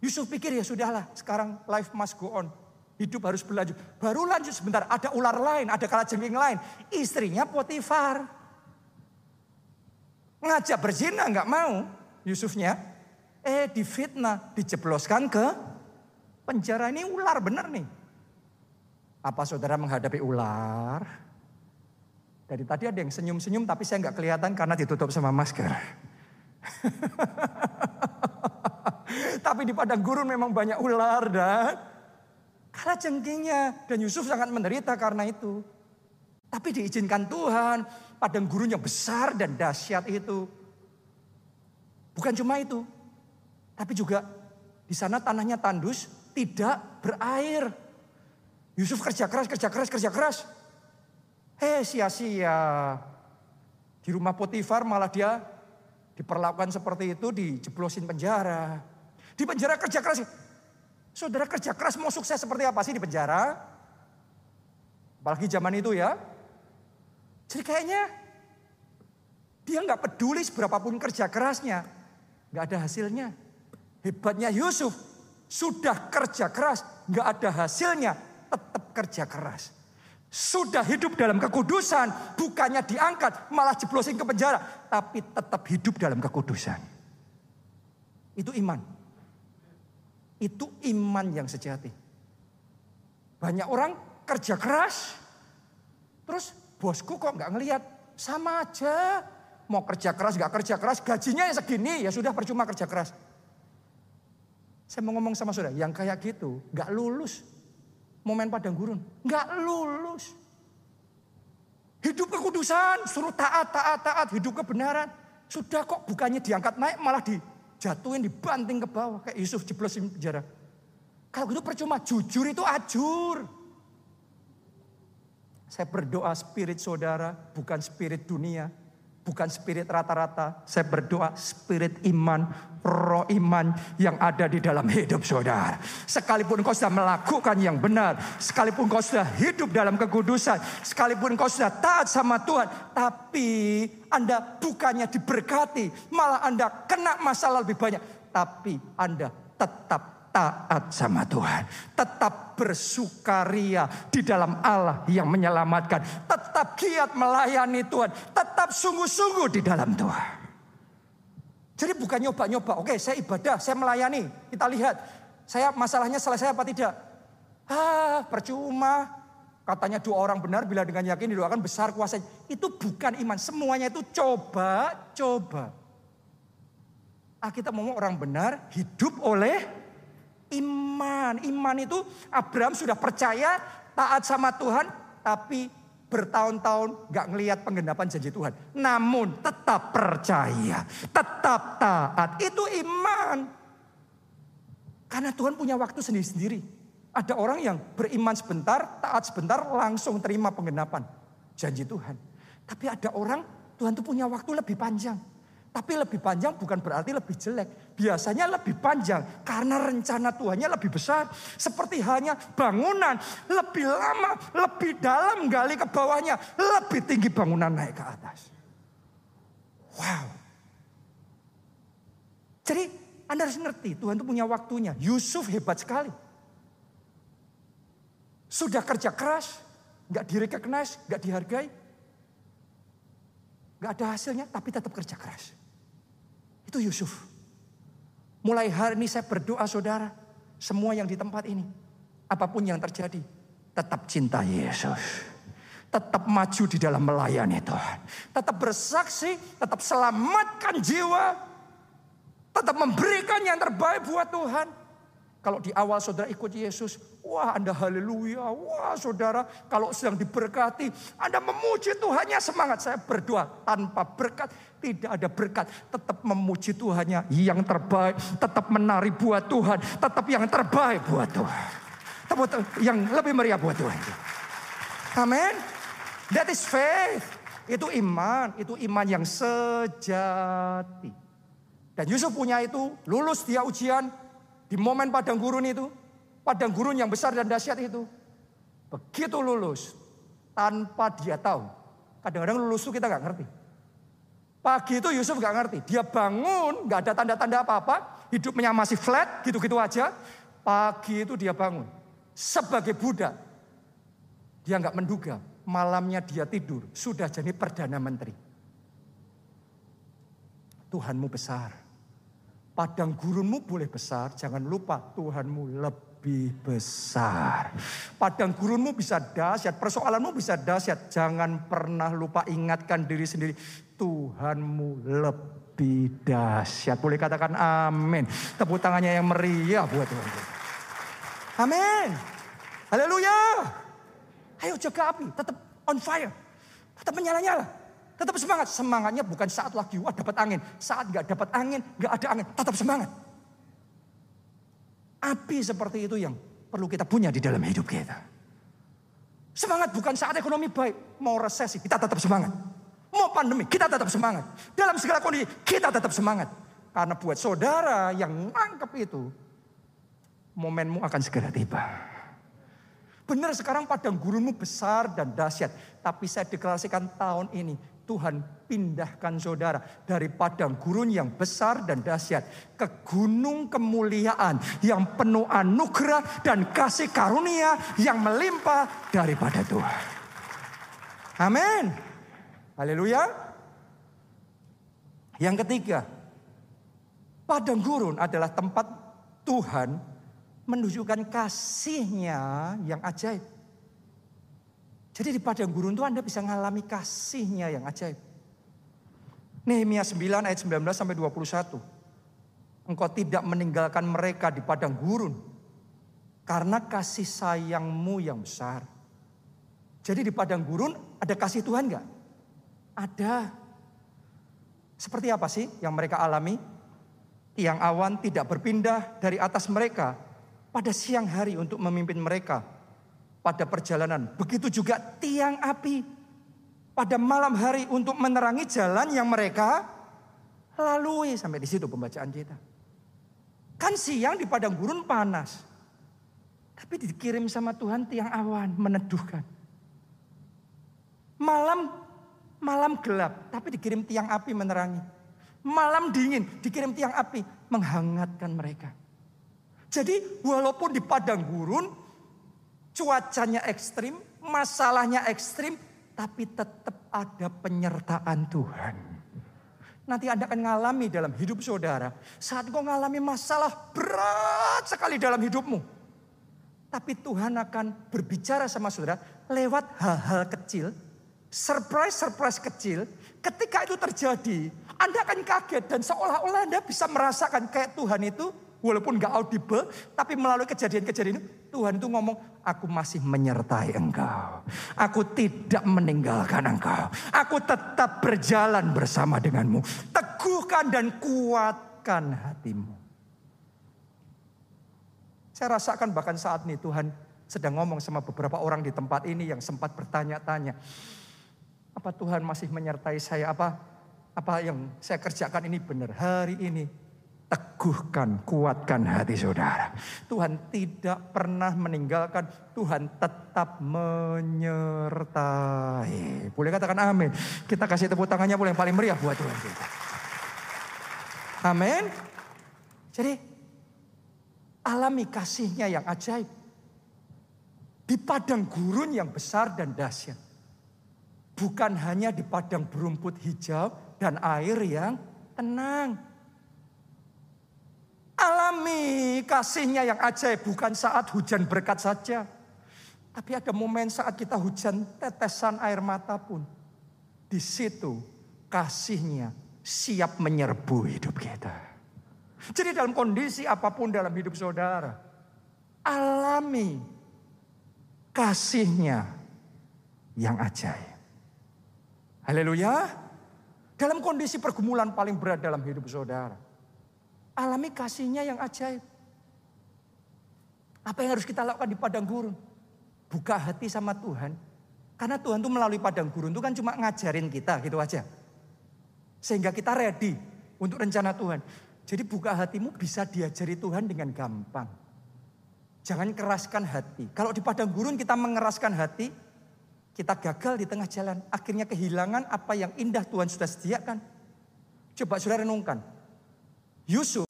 Yusuf pikir ya sudahlah sekarang life must go on. Hidup harus berlanjut. Baru lanjut sebentar ada ular lain, ada kalajengking lain. Istrinya Potifar. Ngajak berzina nggak mau Yusufnya. Eh difitnah, dijebloskan ke penjara. Ini ular bener nih. Apa saudara menghadapi ular? Dari tadi ada yang senyum-senyum tapi saya nggak kelihatan karena ditutup sama masker. *laughs* Tapi di padang gurun memang banyak ular dan kalah jengkingnya. Dan Yusuf sangat menderita karena itu. Tapi diizinkan Tuhan padang gurun yang besar dan dahsyat itu. Bukan cuma itu. Tapi juga di sana tanahnya tandus, tidak berair. Yusuf kerja keras, kerja keras, kerja keras. Hei sia-sia. Di rumah Potifar malah dia diperlakukan seperti itu, dijeblosin penjara. Di penjara kerja keras. Saudara kerja keras mau sukses seperti apa sih di penjara? Apalagi zaman itu ya. Jadi kayaknya dia nggak peduli seberapapun kerja kerasnya. nggak ada hasilnya. Hebatnya Yusuf. Sudah kerja keras, nggak ada hasilnya, tetap kerja keras. Sudah hidup dalam kekudusan, bukannya diangkat, malah jeblosin ke penjara, tapi tetap hidup dalam kekudusan. Itu iman. Itu iman yang sejati. Banyak orang kerja keras, terus bosku kok nggak ngelihat, sama aja. Mau kerja keras, nggak kerja keras, gajinya yang segini, ya sudah percuma kerja keras. Saya mau ngomong sama saudara, yang kayak gitu nggak lulus. Momen padang gurun, nggak lulus. Hidup kekudusan, suruh taat, taat, taat, hidup kebenaran. Sudah kok bukannya diangkat naik malah di jatuhin dibanting ke bawah kayak Yusuf jeblosin penjara. Kalau gitu percuma jujur itu ajur. Saya berdoa spirit saudara bukan spirit dunia. Bukan spirit rata-rata. Saya berdoa spirit iman, roh iman yang ada di dalam hidup saudara. Sekalipun kau sudah melakukan yang benar. Sekalipun kau sudah hidup dalam kekudusan. Sekalipun kau sudah taat sama Tuhan. Tapi Anda bukannya diberkati. Malah Anda kena masalah lebih banyak. tapi Anda tetap taat sama Tuhan. Tetap bersukaria di dalam Allah yang menyelamatkan. Tetap giat melayani Tuhan. Tetap sungguh-sungguh di dalam Tuhan. Jadi bukan nyoba-nyoba, oke saya ibadah, saya melayani. Kita lihat, saya masalahnya selesai apa tidak. Ah, percuma. Katanya dua orang benar bila dengan yakin didoakan besar kuasanya. Itu bukan iman, semuanya itu coba-coba. Ah, kita mau orang benar hidup oleh iman. Iman itu Abraham sudah percaya, taat sama Tuhan, tapi bertahun-tahun gak ngelihat penggenapan janji Tuhan. Namun tetap percaya, tetap taat. Itu iman. Karena Tuhan punya waktu sendiri-sendiri. Ada orang yang beriman sebentar, taat sebentar, langsung terima penggenapan janji Tuhan. Tapi ada orang, Tuhan tuh punya waktu lebih panjang. Tapi lebih panjang bukan berarti lebih jelek. Biasanya lebih panjang karena rencana Tuhannya lebih besar. Seperti hanya bangunan lebih lama, lebih dalam gali ke bawahnya. Lebih tinggi bangunan naik ke atas. Wow. Jadi Anda harus ngerti Tuhan itu punya waktunya. Yusuf hebat sekali. Sudah kerja keras, gak direcognize, gak dihargai. Gak ada hasilnya tapi tetap kerja keras. Itu Yusuf. Mulai hari ini saya berdoa saudara. Semua yang di tempat ini. Apa pun yang terjadi. Tetap cinta Yesus. Tetap maju di dalam melayani Tuhan. Tetap bersaksi. Tetap selamatkan jiwa. Tetap memberikan yang terbaik buat Tuhan. Kalau di awal saudara ikut Yesus, wah Anda haleluya, wah saudara kalau sedang diberkati, Anda memuji Tuhannya semangat. Saya berdoa tanpa berkat, tidak ada berkat. Tetap memuji Tuhannya yang terbaik, tetap menari buat Tuhan, tetap yang terbaik buat Tuhan. Tetap yang lebih meriah buat Tuhan. Amin. That is faith. Itu iman, itu iman yang sejati. Dan Yusuf punya itu, lulus dia ujian, di momen padang gurun itu, padang gurun yang besar dan dahsyat itu. Begitu lulus, tanpa dia tahu. Kadang-kadang lulus itu kita nggak ngerti. Pagi itu Yusuf nggak ngerti. Dia bangun, nggak ada tanda-tanda apa-apa. Hidupnya masih flat, gitu-gitu aja. Pagi itu dia bangun. Sebagai budak. Dia nggak menduga. Malamnya dia tidur. Sudah jadi Perdana Menteri. Tuhanmu besar. Padang gurunmu boleh besar, jangan lupa Tuhanmu lebih besar. Padang gurunmu bisa dahsyat, persoalanmu bisa dahsyat. Jangan pernah lupa ingatkan diri sendiri, Tuhanmu lebih dahsyat. Boleh katakan amin. Tepuk tangannya yang meriah buat Tuhan. Amin. Haleluya. Ayo jaga api, tetap on fire. Tetap menyala-nyala. Tetap semangat. Semangatnya bukan saat lagi wah dapat angin. Saat gak dapat angin, gak ada angin. Tetap semangat. Api seperti itu yang perlu kita punya di dalam hidup kita. Semangat bukan saat ekonomi baik. Mau resesi, kita tetap semangat. Mau pandemi, kita tetap semangat. Dalam segala kondisi, kita tetap semangat. Karena buat saudara yang nangkep itu, momenmu akan segera tiba. Benar sekarang padang gurunmu besar dan dahsyat. Tapi saya deklarasikan tahun ini Tuhan pindahkan saudara dari padang gurun yang besar dan dahsyat ke gunung kemuliaan yang penuh anugerah dan kasih karunia yang melimpah daripada Tuhan. Amin. Haleluya. Yang ketiga, padang gurun adalah tempat Tuhan menunjukkan kasihnya yang ajaib. Jadi di padang gurun itu Anda bisa mengalami kasihnya yang ajaib. Nehemia 9 ayat 19 sampai 21. Engkau tidak meninggalkan mereka di padang gurun. Karena kasih sayangmu yang besar. Jadi di padang gurun ada kasih Tuhan gak? Ada. Seperti apa sih yang mereka alami? Tiang awan tidak berpindah dari atas mereka pada siang hari untuk memimpin mereka pada perjalanan. Begitu juga tiang api pada malam hari untuk menerangi jalan yang mereka lalui. Sampai di situ pembacaan kita. Kan siang di padang gurun panas. Tapi dikirim sama Tuhan tiang awan meneduhkan. Malam malam gelap, tapi dikirim tiang api menerangi. Malam dingin, dikirim tiang api menghangatkan mereka. Jadi walaupun di padang gurun cuacanya ekstrim, masalahnya ekstrim, tapi tetap ada penyertaan Tuhan. Nanti Anda akan mengalami dalam hidup saudara. Saat kau mengalami masalah berat sekali dalam hidupmu. Tapi Tuhan akan berbicara sama saudara lewat hal-hal kecil. Surprise-surprise kecil. Ketika itu terjadi, Anda akan kaget dan seolah-olah Anda bisa merasakan kayak Tuhan itu walaupun gak audible, tapi melalui kejadian-kejadian itu Tuhan itu ngomong, aku masih menyertai engkau. Aku tidak meninggalkan engkau. Aku tetap berjalan bersama denganmu. Teguhkan dan kuatkan hatimu. Saya rasakan bahkan saat ini Tuhan sedang ngomong sama beberapa orang di tempat ini yang sempat bertanya-tanya. Apa Tuhan masih menyertai saya? Apa apa yang saya kerjakan ini benar hari ini? Teguhkan, kuatkan hati saudara. Tuhan tidak pernah meninggalkan, Tuhan tetap menyertai. Boleh katakan amin. Kita kasih tepuk tangannya boleh yang paling meriah buat Tuhan kita. Amin. Jadi alami kasihnya yang ajaib. Di padang gurun yang besar dan dahsyat. Bukan hanya di padang berumput hijau dan air yang tenang Alami kasihnya yang ajaib bukan saat hujan berkat saja. Tapi ada momen saat kita hujan tetesan air mata pun. Di situ kasihnya siap menyerbu hidup kita. Jadi dalam kondisi apa pun dalam hidup saudara. Alami kasihnya yang ajaib. Haleluya. Dalam kondisi pergumulan paling berat dalam hidup saudara Alami kasihnya yang ajaib. Apa yang harus kita lakukan di padang gurun? Buka hati sama Tuhan. Karena Tuhan tuh melalui padang gurun itu kan cuma ngajarin kita gitu aja. Sehingga kita ready untuk rencana Tuhan. Jadi buka hatimu bisa diajari Tuhan dengan gampang. Jangan keraskan hati. Kalau di padang gurun kita mengeraskan hati, kita gagal di tengah jalan. Akhirnya kehilangan apa yang indah Tuhan sudah sediakan. Coba saudara renungkan. Yusuf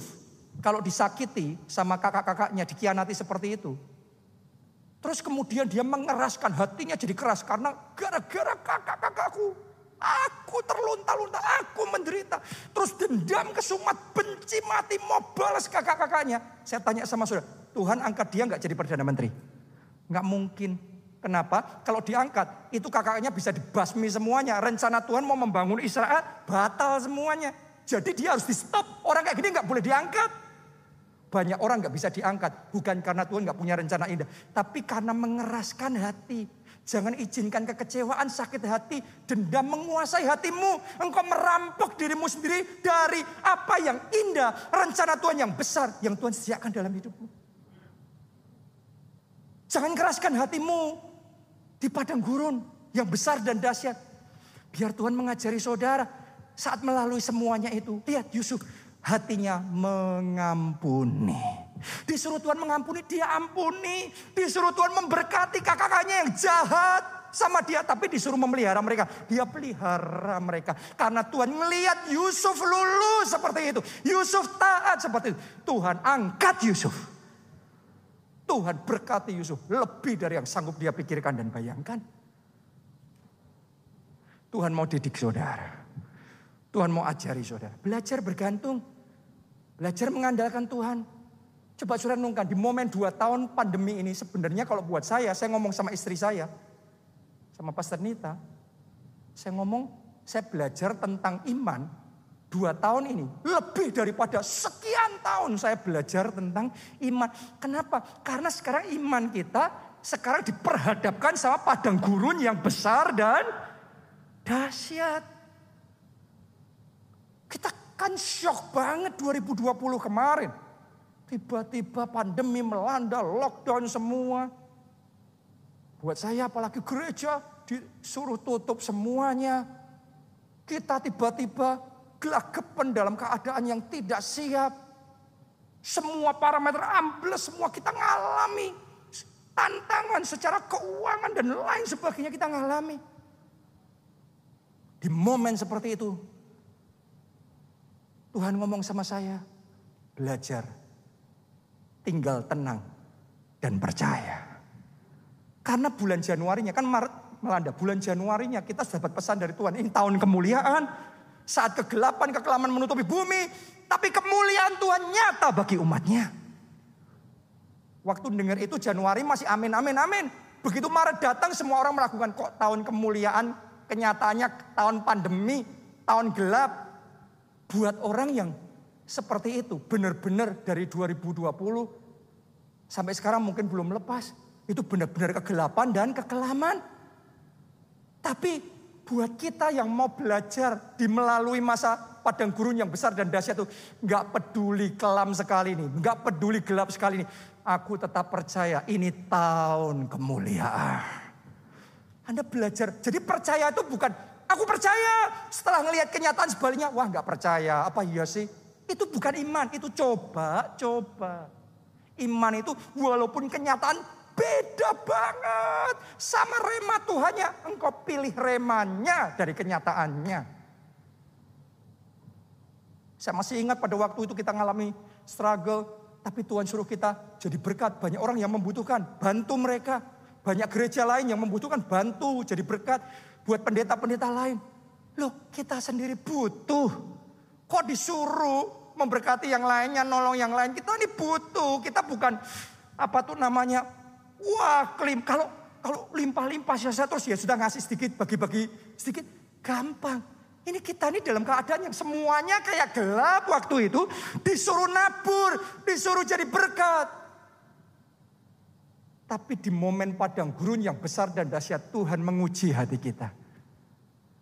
kalau disakiti sama kakak-kakaknya dikhianati seperti itu. Terus kemudian dia mengeraskan hatinya jadi keras karena gara-gara kakak-kakakku. Aku terlunta-lunta, aku menderita. Terus dendam kesumat, benci mati, mau balas kakak-kakaknya. Saya tanya sama saudara, Tuhan angkat dia nggak jadi Perdana Menteri? Nggak mungkin. Kenapa? Kalau diangkat, itu kakaknya bisa dibasmi semuanya. Rencana Tuhan mau membangun Israel, batal semuanya. Jadi dia harus di stop. Orang kayak gini nggak boleh diangkat. Banyak orang nggak bisa diangkat. Bukan karena Tuhan nggak punya rencana indah. Tapi karena mengeraskan hati. Jangan izinkan kekecewaan, sakit hati, dendam menguasai hatimu. Engkau merampok dirimu sendiri dari apa yang indah. Rencana Tuhan yang besar yang Tuhan sediakan dalam hidupmu. Jangan keraskan hatimu di padang gurun yang besar dan dahsyat. Biar Tuhan mengajari saudara saat melalui semuanya itu, lihat Yusuf hatinya mengampuni. Disuruh Tuhan mengampuni, dia ampuni. Disuruh Tuhan memberkati kakak-kakaknya yang jahat sama dia. Tapi disuruh memelihara mereka. Dia pelihara mereka. Karena Tuhan melihat Yusuf lulus seperti itu. Yusuf taat seperti itu. Tuhan angkat Yusuf. Tuhan berkati Yusuf lebih dari yang sanggup dia pikirkan dan bayangkan. Tuhan mau didik saudara. Tuhan mau ajari saudara. Belajar bergantung. Belajar mengandalkan Tuhan. Coba saudara renungkan di momen dua tahun pandemi ini sebenarnya kalau buat saya, saya ngomong sama istri saya. Sama Pastor Nita. Saya ngomong, saya belajar tentang iman dua tahun ini. Lebih daripada sekian tahun saya belajar tentang iman. Kenapa? Karena sekarang iman kita sekarang diperhadapkan sama padang gurun yang besar dan dahsyat. Kita kan shock banget 2020 kemarin. Tiba-tiba pandemi melanda, lockdown semua. Buat saya apalagi gereja disuruh tutup semuanya. Kita tiba-tiba gelagapan dalam keadaan yang tidak siap. Semua parameter ambles, semua kita ngalami. Tantangan secara keuangan dan lain sebagainya kita ngalami. Di momen seperti itu, Tuhan ngomong sama saya, belajar tinggal tenang dan percaya. Karena bulan Januarinya kan Maret melanda, bulan Januarinya kita sudah dapat pesan dari Tuhan, ini tahun kemuliaan, saat kegelapan, kekelaman menutupi bumi, tapi kemuliaan Tuhan nyata bagi umatnya. Waktu dengar itu Januari masih amin, amin, amin. Begitu Maret datang semua orang melakukan kok tahun kemuliaan, kenyataannya tahun pandemi, tahun gelap. Buat orang yang seperti itu, benar-benar dari 2020 sampai sekarang mungkin belum lepas. Itu benar-benar kegelapan dan kekelaman. Tapi buat kita yang mau belajar di melalui masa padang gurun yang besar dan dahsyat itu nggak peduli kelam sekali ini, nggak peduli gelap sekali ini. Aku tetap percaya ini tahun kemuliaan. Anda belajar. Jadi percaya itu bukan Aku percaya. Setelah ngelihat kenyataan sebaliknya, wah nggak percaya. Apa iya sih? Itu bukan iman, itu coba, coba. Iman itu walaupun kenyataan beda banget. Sama rema Tuhannya, engkau pilih remanya dari kenyataannya. Saya masih ingat pada waktu itu kita ngalami struggle, tapi Tuhan suruh kita jadi berkat. Banyak orang yang membutuhkan, bantu mereka. Banyak gereja lain yang membutuhkan, bantu jadi berkat buat pendeta-pendeta lain. Loh kita sendiri butuh. Kok disuruh memberkati yang lainnya, nolong yang lain. Kita ini butuh. Kita bukan apa tuh namanya. Wah klim. Kalau kalau limpah-limpah saya terus ya sudah ngasih sedikit, bagi-bagi sedikit. Gampang. Ini kita ini dalam keadaan yang semuanya kayak gelap waktu itu. Disuruh nabur, disuruh jadi berkat. Tapi di momen padang gurun yang besar dan dahsyat Tuhan menguji hati kita.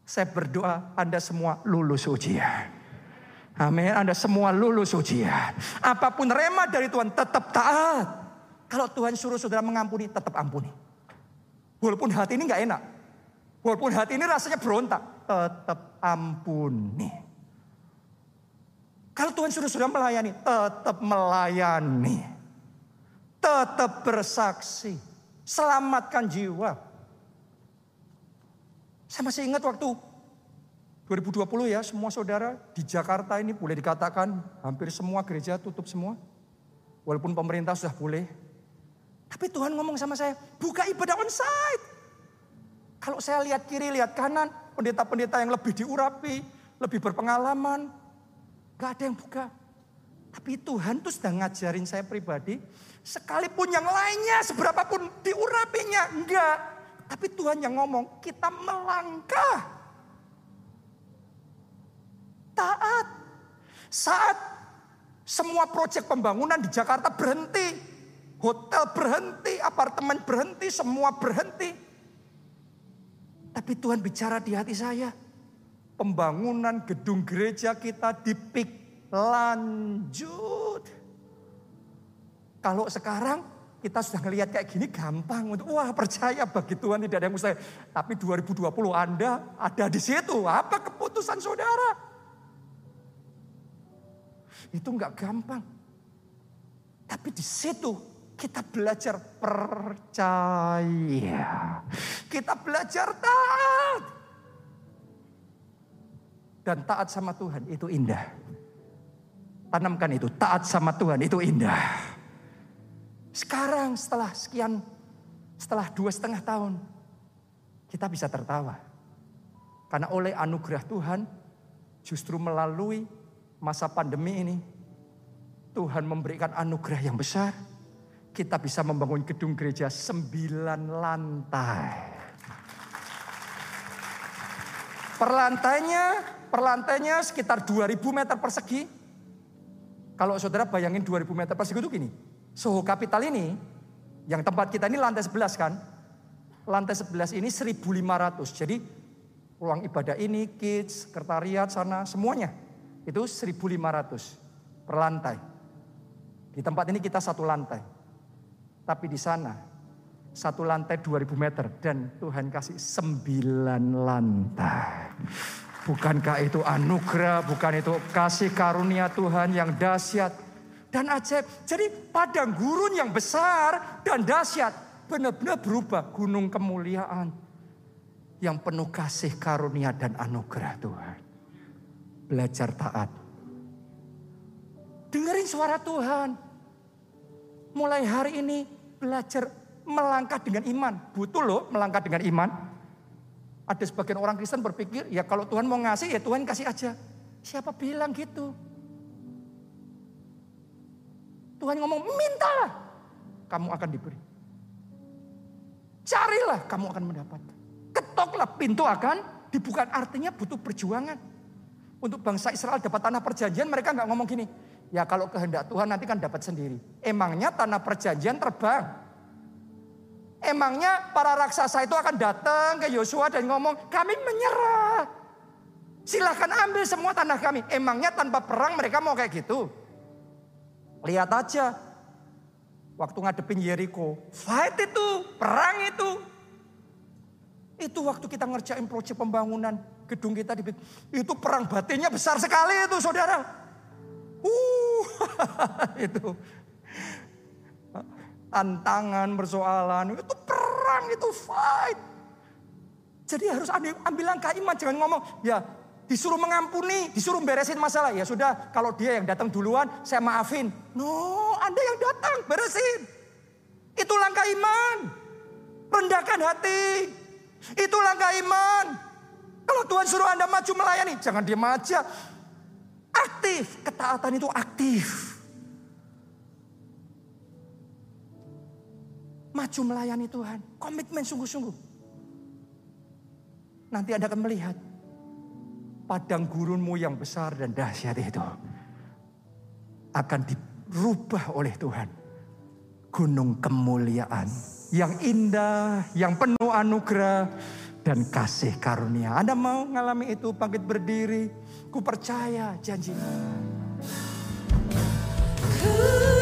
Saya berdoa Anda semua lulus ujian. Amin. Anda semua lulus ujian. Apa pun rema dari Tuhan tetap taat. Kalau Tuhan suruh saudara mengampuni, tetap ampuni. Walaupun hati ini nggak enak. Walaupun hati ini rasanya berontak, tetap ampuni. Kalau Tuhan suruh saudara melayani, tetap melayani tetap bersaksi, selamatkan jiwa. Saya masih ingat waktu 2020 ya, semua saudara di Jakarta ini boleh dikatakan hampir semua gereja tutup semua. Walaupun pemerintah sudah boleh. Tapi Tuhan ngomong sama saya, buka ibadah onsite. Kalau saya lihat kiri, lihat kanan, pendeta-pendeta yang lebih diurapi, lebih berpengalaman, gak ada yang buka. Tapi Tuhan tuh sedang ngajarin saya pribadi, Sekalipun yang lainnya seberapa pun diurapinya. Enggak. Tapi Tuhan yang ngomong kita melangkah. Taat. Saat semua proyek pembangunan di Jakarta berhenti. Hotel berhenti, apartemen berhenti, semua berhenti. Tapi Tuhan bicara di hati saya. Pembangunan gedung gereja kita dipik lanjut. Kalau sekarang kita sudah ngelihat kayak gini gampang untuk wah percaya bagi Tuhan tidak ada yang mustahil. Tapi 2020 Anda ada di situ. Apa keputusan saudara? Itu nggak gampang. Tapi di situ kita belajar percaya. Kita belajar taat. Dan taat sama Tuhan itu indah. Tanamkan itu, taat sama Tuhan itu indah. Sekarang setelah sekian, setelah dua setengah tahun, kita bisa tertawa. Karena oleh anugerah Tuhan, justru melalui masa pandemi ini, Tuhan memberikan anugerah yang besar. Kita bisa membangun gedung gereja sembilan lantai. Perlantainya, perlantainya sekitar 2000 meter persegi. Kalau saudara bayangin 2000 meter persegi itu gini, Soho Capital ini, yang tempat kita ini lantai 11 kan. Lantai 11 ini 1500. Jadi ruang ibadah ini, kids, sekretariat sana, semuanya. Itu 1500 per lantai. Di tempat ini kita satu lantai. Tapi di sana satu lantai 2000 meter dan Tuhan kasih sembilan lantai. Bukankah itu anugerah, bukan itu kasih karunia Tuhan yang dahsyat dan ajaib. Jadi padang gurun yang besar dan dahsyat benar-benar berubah gunung kemuliaan yang penuh kasih karunia dan anugerah Tuhan. Belajar taat. Dengerin suara Tuhan. Mulai hari ini belajar melangkah dengan iman. Butuh loh melangkah dengan iman. Ada sebagian orang Kristen berpikir, ya kalau Tuhan mau ngasih, ya Tuhan kasih aja. Siapa bilang gitu? Tuhan ngomong, mintalah, kamu akan diberi. Carilah, kamu akan mendapat. Ketoklah, pintu akan dibuka. Artinya butuh perjuangan. Untuk bangsa Israel dapat tanah perjanjian, mereka nggak ngomong gini. Ya kalau kehendak Tuhan nanti kan dapat sendiri. Emangnya tanah perjanjian terbang. Emangnya para raksasa itu akan datang ke Yosua dan ngomong, kami menyerah. Silahkan ambil semua tanah kami. Emangnya tanpa perang mereka mau kayak gitu? Lihat aja. Waktu ngadepin Jericho. Fight itu, perang itu. Itu waktu kita ngerjain proyek pembangunan gedung kita di itu perang batinnya besar sekali itu saudara. Uh, *laughs* itu tantangan, persoalan, itu perang, itu fight. Jadi harus ambil langkah iman, jangan ngomong, ya disuruh mengampuni, disuruh beresin masalah. Ya sudah, kalau dia yang datang duluan, saya maafin. No, Anda yang datang, beresin. Itu langkah iman. Rendahkan hati. Itu langkah iman. Kalau Tuhan suruh Anda maju melayani, jangan diam aja. Aktif, ketaatan itu aktif. Maju melayani Tuhan, komitmen sungguh-sungguh. Nanti Anda akan melihat padang gurunmu yang besar dan dahsyat itu akan dirubah oleh Tuhan. Gunung kemuliaan yang indah, yang penuh anugerah dan kasih karunia. Anda mau mengalami itu bangkit berdiri. Ku percaya janjinya. Seringkali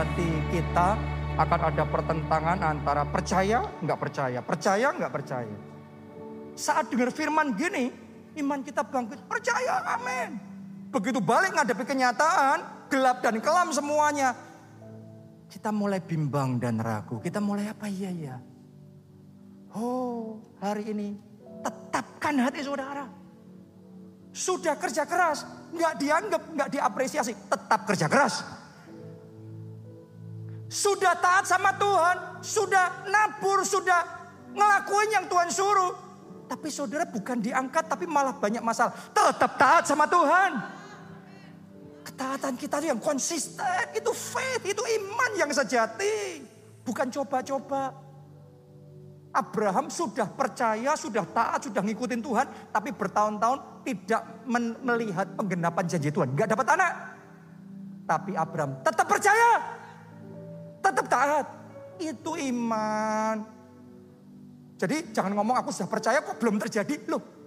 hati kita akan ada pertentangan antara percaya, nggak percaya, percaya, nggak percaya. Saat dengar firman gini, iman kita bangkit, percaya, amin. Begitu balik ngadepi kenyataan, gelap dan kelam semuanya. Kita mulai bimbang dan ragu, kita mulai apa iya ya. Oh hari ini tetapkan hati saudara. Sudah kerja keras, nggak dianggap, nggak diapresiasi, tetap kerja keras sudah taat sama Tuhan, sudah nabur, sudah ngelakuin yang Tuhan suruh. Tapi saudara bukan diangkat tapi malah banyak masalah. Tetap taat sama Tuhan. Ketaatan kita itu yang konsisten, itu faith, itu iman yang sejati. Bukan coba-coba. Abraham sudah percaya, sudah taat, sudah ngikutin Tuhan. Tapi bertahun-tahun tidak melihat penggenapan janji Tuhan. Gak dapat anak. Tapi Abraham tetap percaya. Tetap taat. Itu iman. Jadi jangan ngomong aku sudah percaya kok belum terjadi. Loh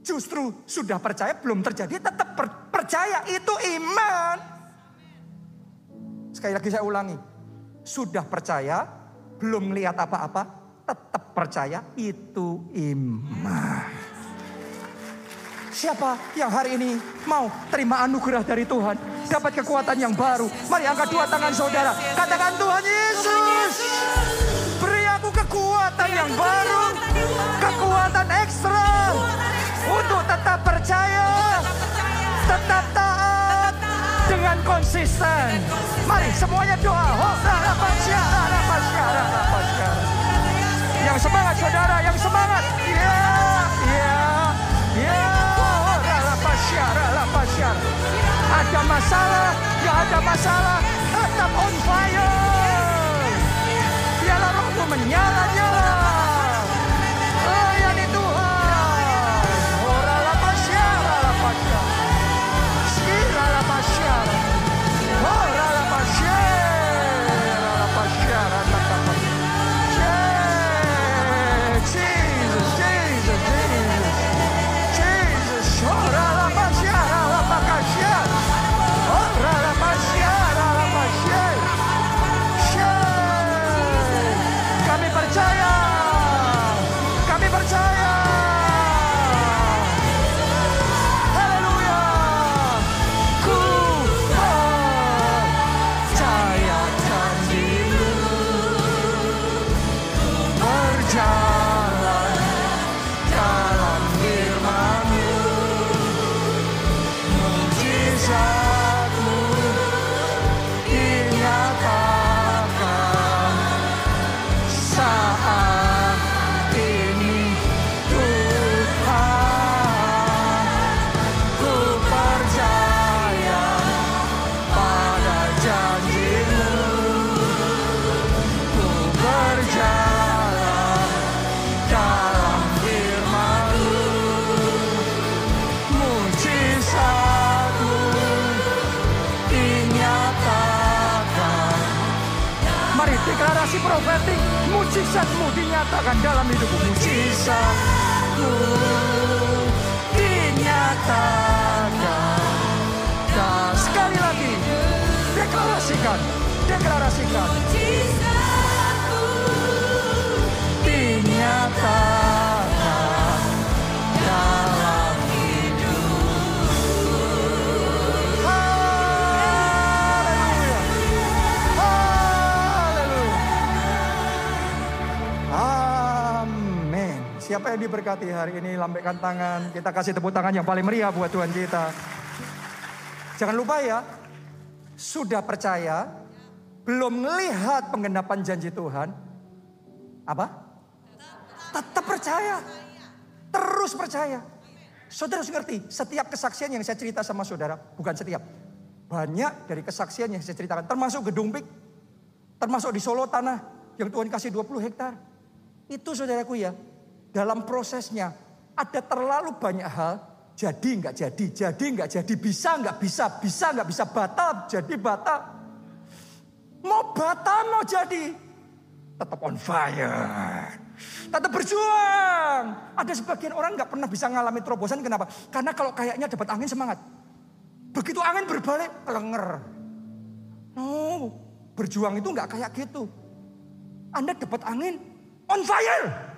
justru sudah percaya belum terjadi tetap per percaya. Itu iman. Sekali lagi saya ulangi. Sudah percaya belum melihat apa-apa. Tetap percaya itu iman. Siapa yang hari ini mau terima anugerah dari Tuhan? Dapat kekuatan yang baru. Mari angkat dua tangan saudara. Katakan Tuhan Yesus. Beri aku kekuatan yang baru. Kekuatan ekstra. Untuk tetap percaya. Tetap taat. Dengan konsisten. Mari semuanya doa. Yang semangat saudara. Yang semangat. Yeah, Ada masalah, gak ada masalah, tetap on fire. Biarlah rohmu menyala-nyala. Deklarasi profetik, mujizatmu dinyatakan dalam hidupmu. Mujizatmu dinyatakan. Dan sekali lagi, deklarasikan, deklarasikan. Dinyatakan Siapa yang diberkati hari ini lambaikan tangan. Kita kasih tepuk tangan yang paling meriah buat Tuhan kita. Jangan lupa ya, sudah percaya, belum melihat penggenapan janji Tuhan. Apa? Tetap percaya. Terus percaya. Saudara harus ngerti, setiap kesaksian yang saya cerita sama saudara, bukan setiap. Banyak dari kesaksian yang saya ceritakan, termasuk gedung pik, termasuk di Solo tanah yang Tuhan kasih 20 hektar. Itu saudaraku ya, dalam prosesnya ada terlalu banyak hal, jadi nggak jadi, jadi nggak jadi, bisa nggak bisa, bisa nggak bisa, batal, jadi batal. Mau batal mau jadi, tetap on fire. Tetap berjuang. Ada sebagian orang nggak pernah bisa ngalami terobosan. Kenapa? Karena kalau kayaknya dapat angin semangat. Begitu angin berbalik, kelenger. No, berjuang itu nggak kayak gitu. Anda dapat angin, on fire.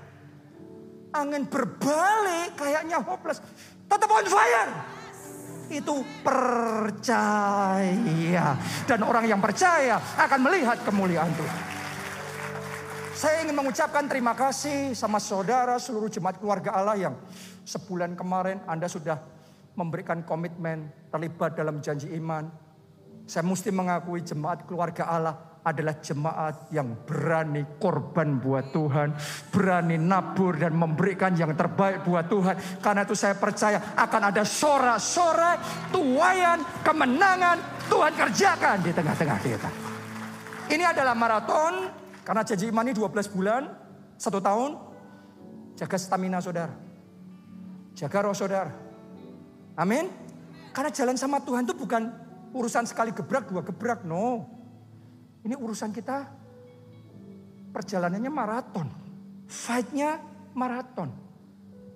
Angin berbalik, kayaknya hopeless. Tetap on fire. Itu percaya. Dan orang yang percaya akan melihat kemuliaan Tuhan. Saya ingin mengucapkan terima kasih sama saudara seluruh jemaat keluarga Allah yang sebulan kemarin Anda sudah memberikan komitmen terlibat dalam janji iman. Saya mesti mengakui jemaat keluarga Allah adalah jemaat yang berani korban buat Tuhan. Berani nabur dan memberikan yang terbaik buat Tuhan. Karena itu saya percaya akan ada sorak-sorai, tuayan, kemenangan Tuhan kerjakan di tengah-tengah kita. Ini adalah maraton karena janji iman ini 12 bulan, satu tahun, jaga stamina saudara. Jaga roh saudara. Amin. Karena jalan sama Tuhan itu bukan urusan sekali gebrak, dua gebrak. No. Ini urusan kita perjalanannya maraton. Fightnya maraton.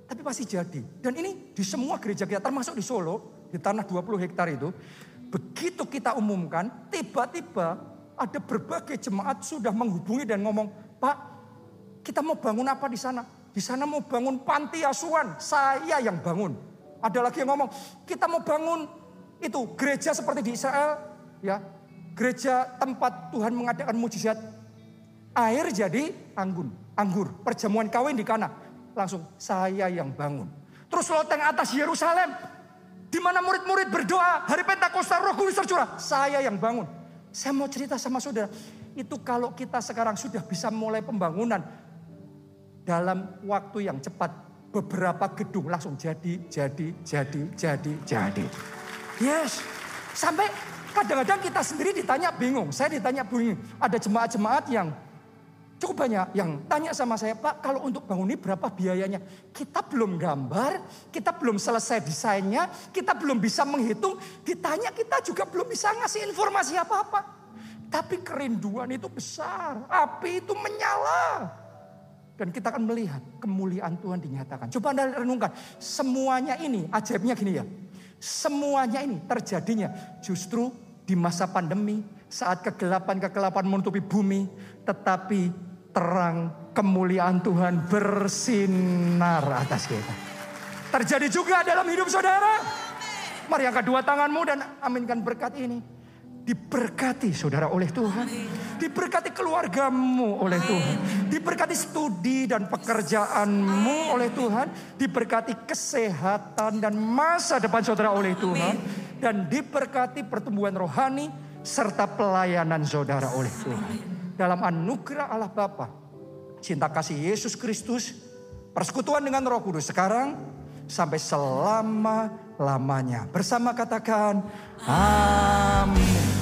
Tapi pasti jadi. Dan ini di semua gereja kita, termasuk di Solo, di tanah 20 hektar itu. Begitu kita umumkan, tiba-tiba ada berbagai jemaat sudah menghubungi dan ngomong, Pak, kita mau bangun apa di sana? Di sana mau bangun panti asuhan, saya yang bangun. Ada lagi yang ngomong, kita mau bangun itu gereja seperti di Israel, ya, gereja tempat Tuhan mengadakan mujizat. Air jadi anggun, anggur, perjamuan kawin di kana. Langsung saya yang bangun. Terus loteng atas Yerusalem, di mana murid-murid berdoa, hari Pentakosta Roh Kudus tercurah, saya yang bangun. Saya mau cerita sama saudara, itu kalau kita sekarang sudah bisa mulai pembangunan dalam waktu yang cepat, beberapa gedung langsung jadi, jadi, jadi, jadi, jadi. Yes, sampai kadang-kadang kita sendiri ditanya bingung. Saya ditanya bingung. Ada jemaat-jemaat yang cukup banyak yang tanya sama saya, Pak kalau untuk bangun ini berapa biayanya? Kita belum gambar, kita belum selesai desainnya, kita belum bisa menghitung. Ditanya kita juga belum bisa ngasih informasi apa-apa. Tapi kerinduan itu besar, api itu menyala. Dan kita akan melihat kemuliaan Tuhan dinyatakan. Coba Anda renungkan, semuanya ini ajaibnya gini ya. Semuanya ini terjadinya justru di masa pandemi, saat kegelapan-kegelapan menutupi bumi, tetapi terang kemuliaan Tuhan bersinar atas kita. Terjadi juga dalam hidup saudara. Mari angkat dua tanganmu dan aminkan berkat ini. Diberkati saudara oleh Tuhan. Diberkati keluargamu oleh Tuhan. Diberkati studi dan pekerjaanmu oleh Tuhan. Diberkati kesehatan dan masa depan saudara oleh Tuhan. Dan diberkati pertumbuhan rohani serta pelayanan saudara oleh Tuhan dalam anugerah Allah Bapa, cinta kasih Yesus Kristus, persekutuan dengan Roh Kudus sekarang sampai selama-lamanya. Bersama katakan, Amin.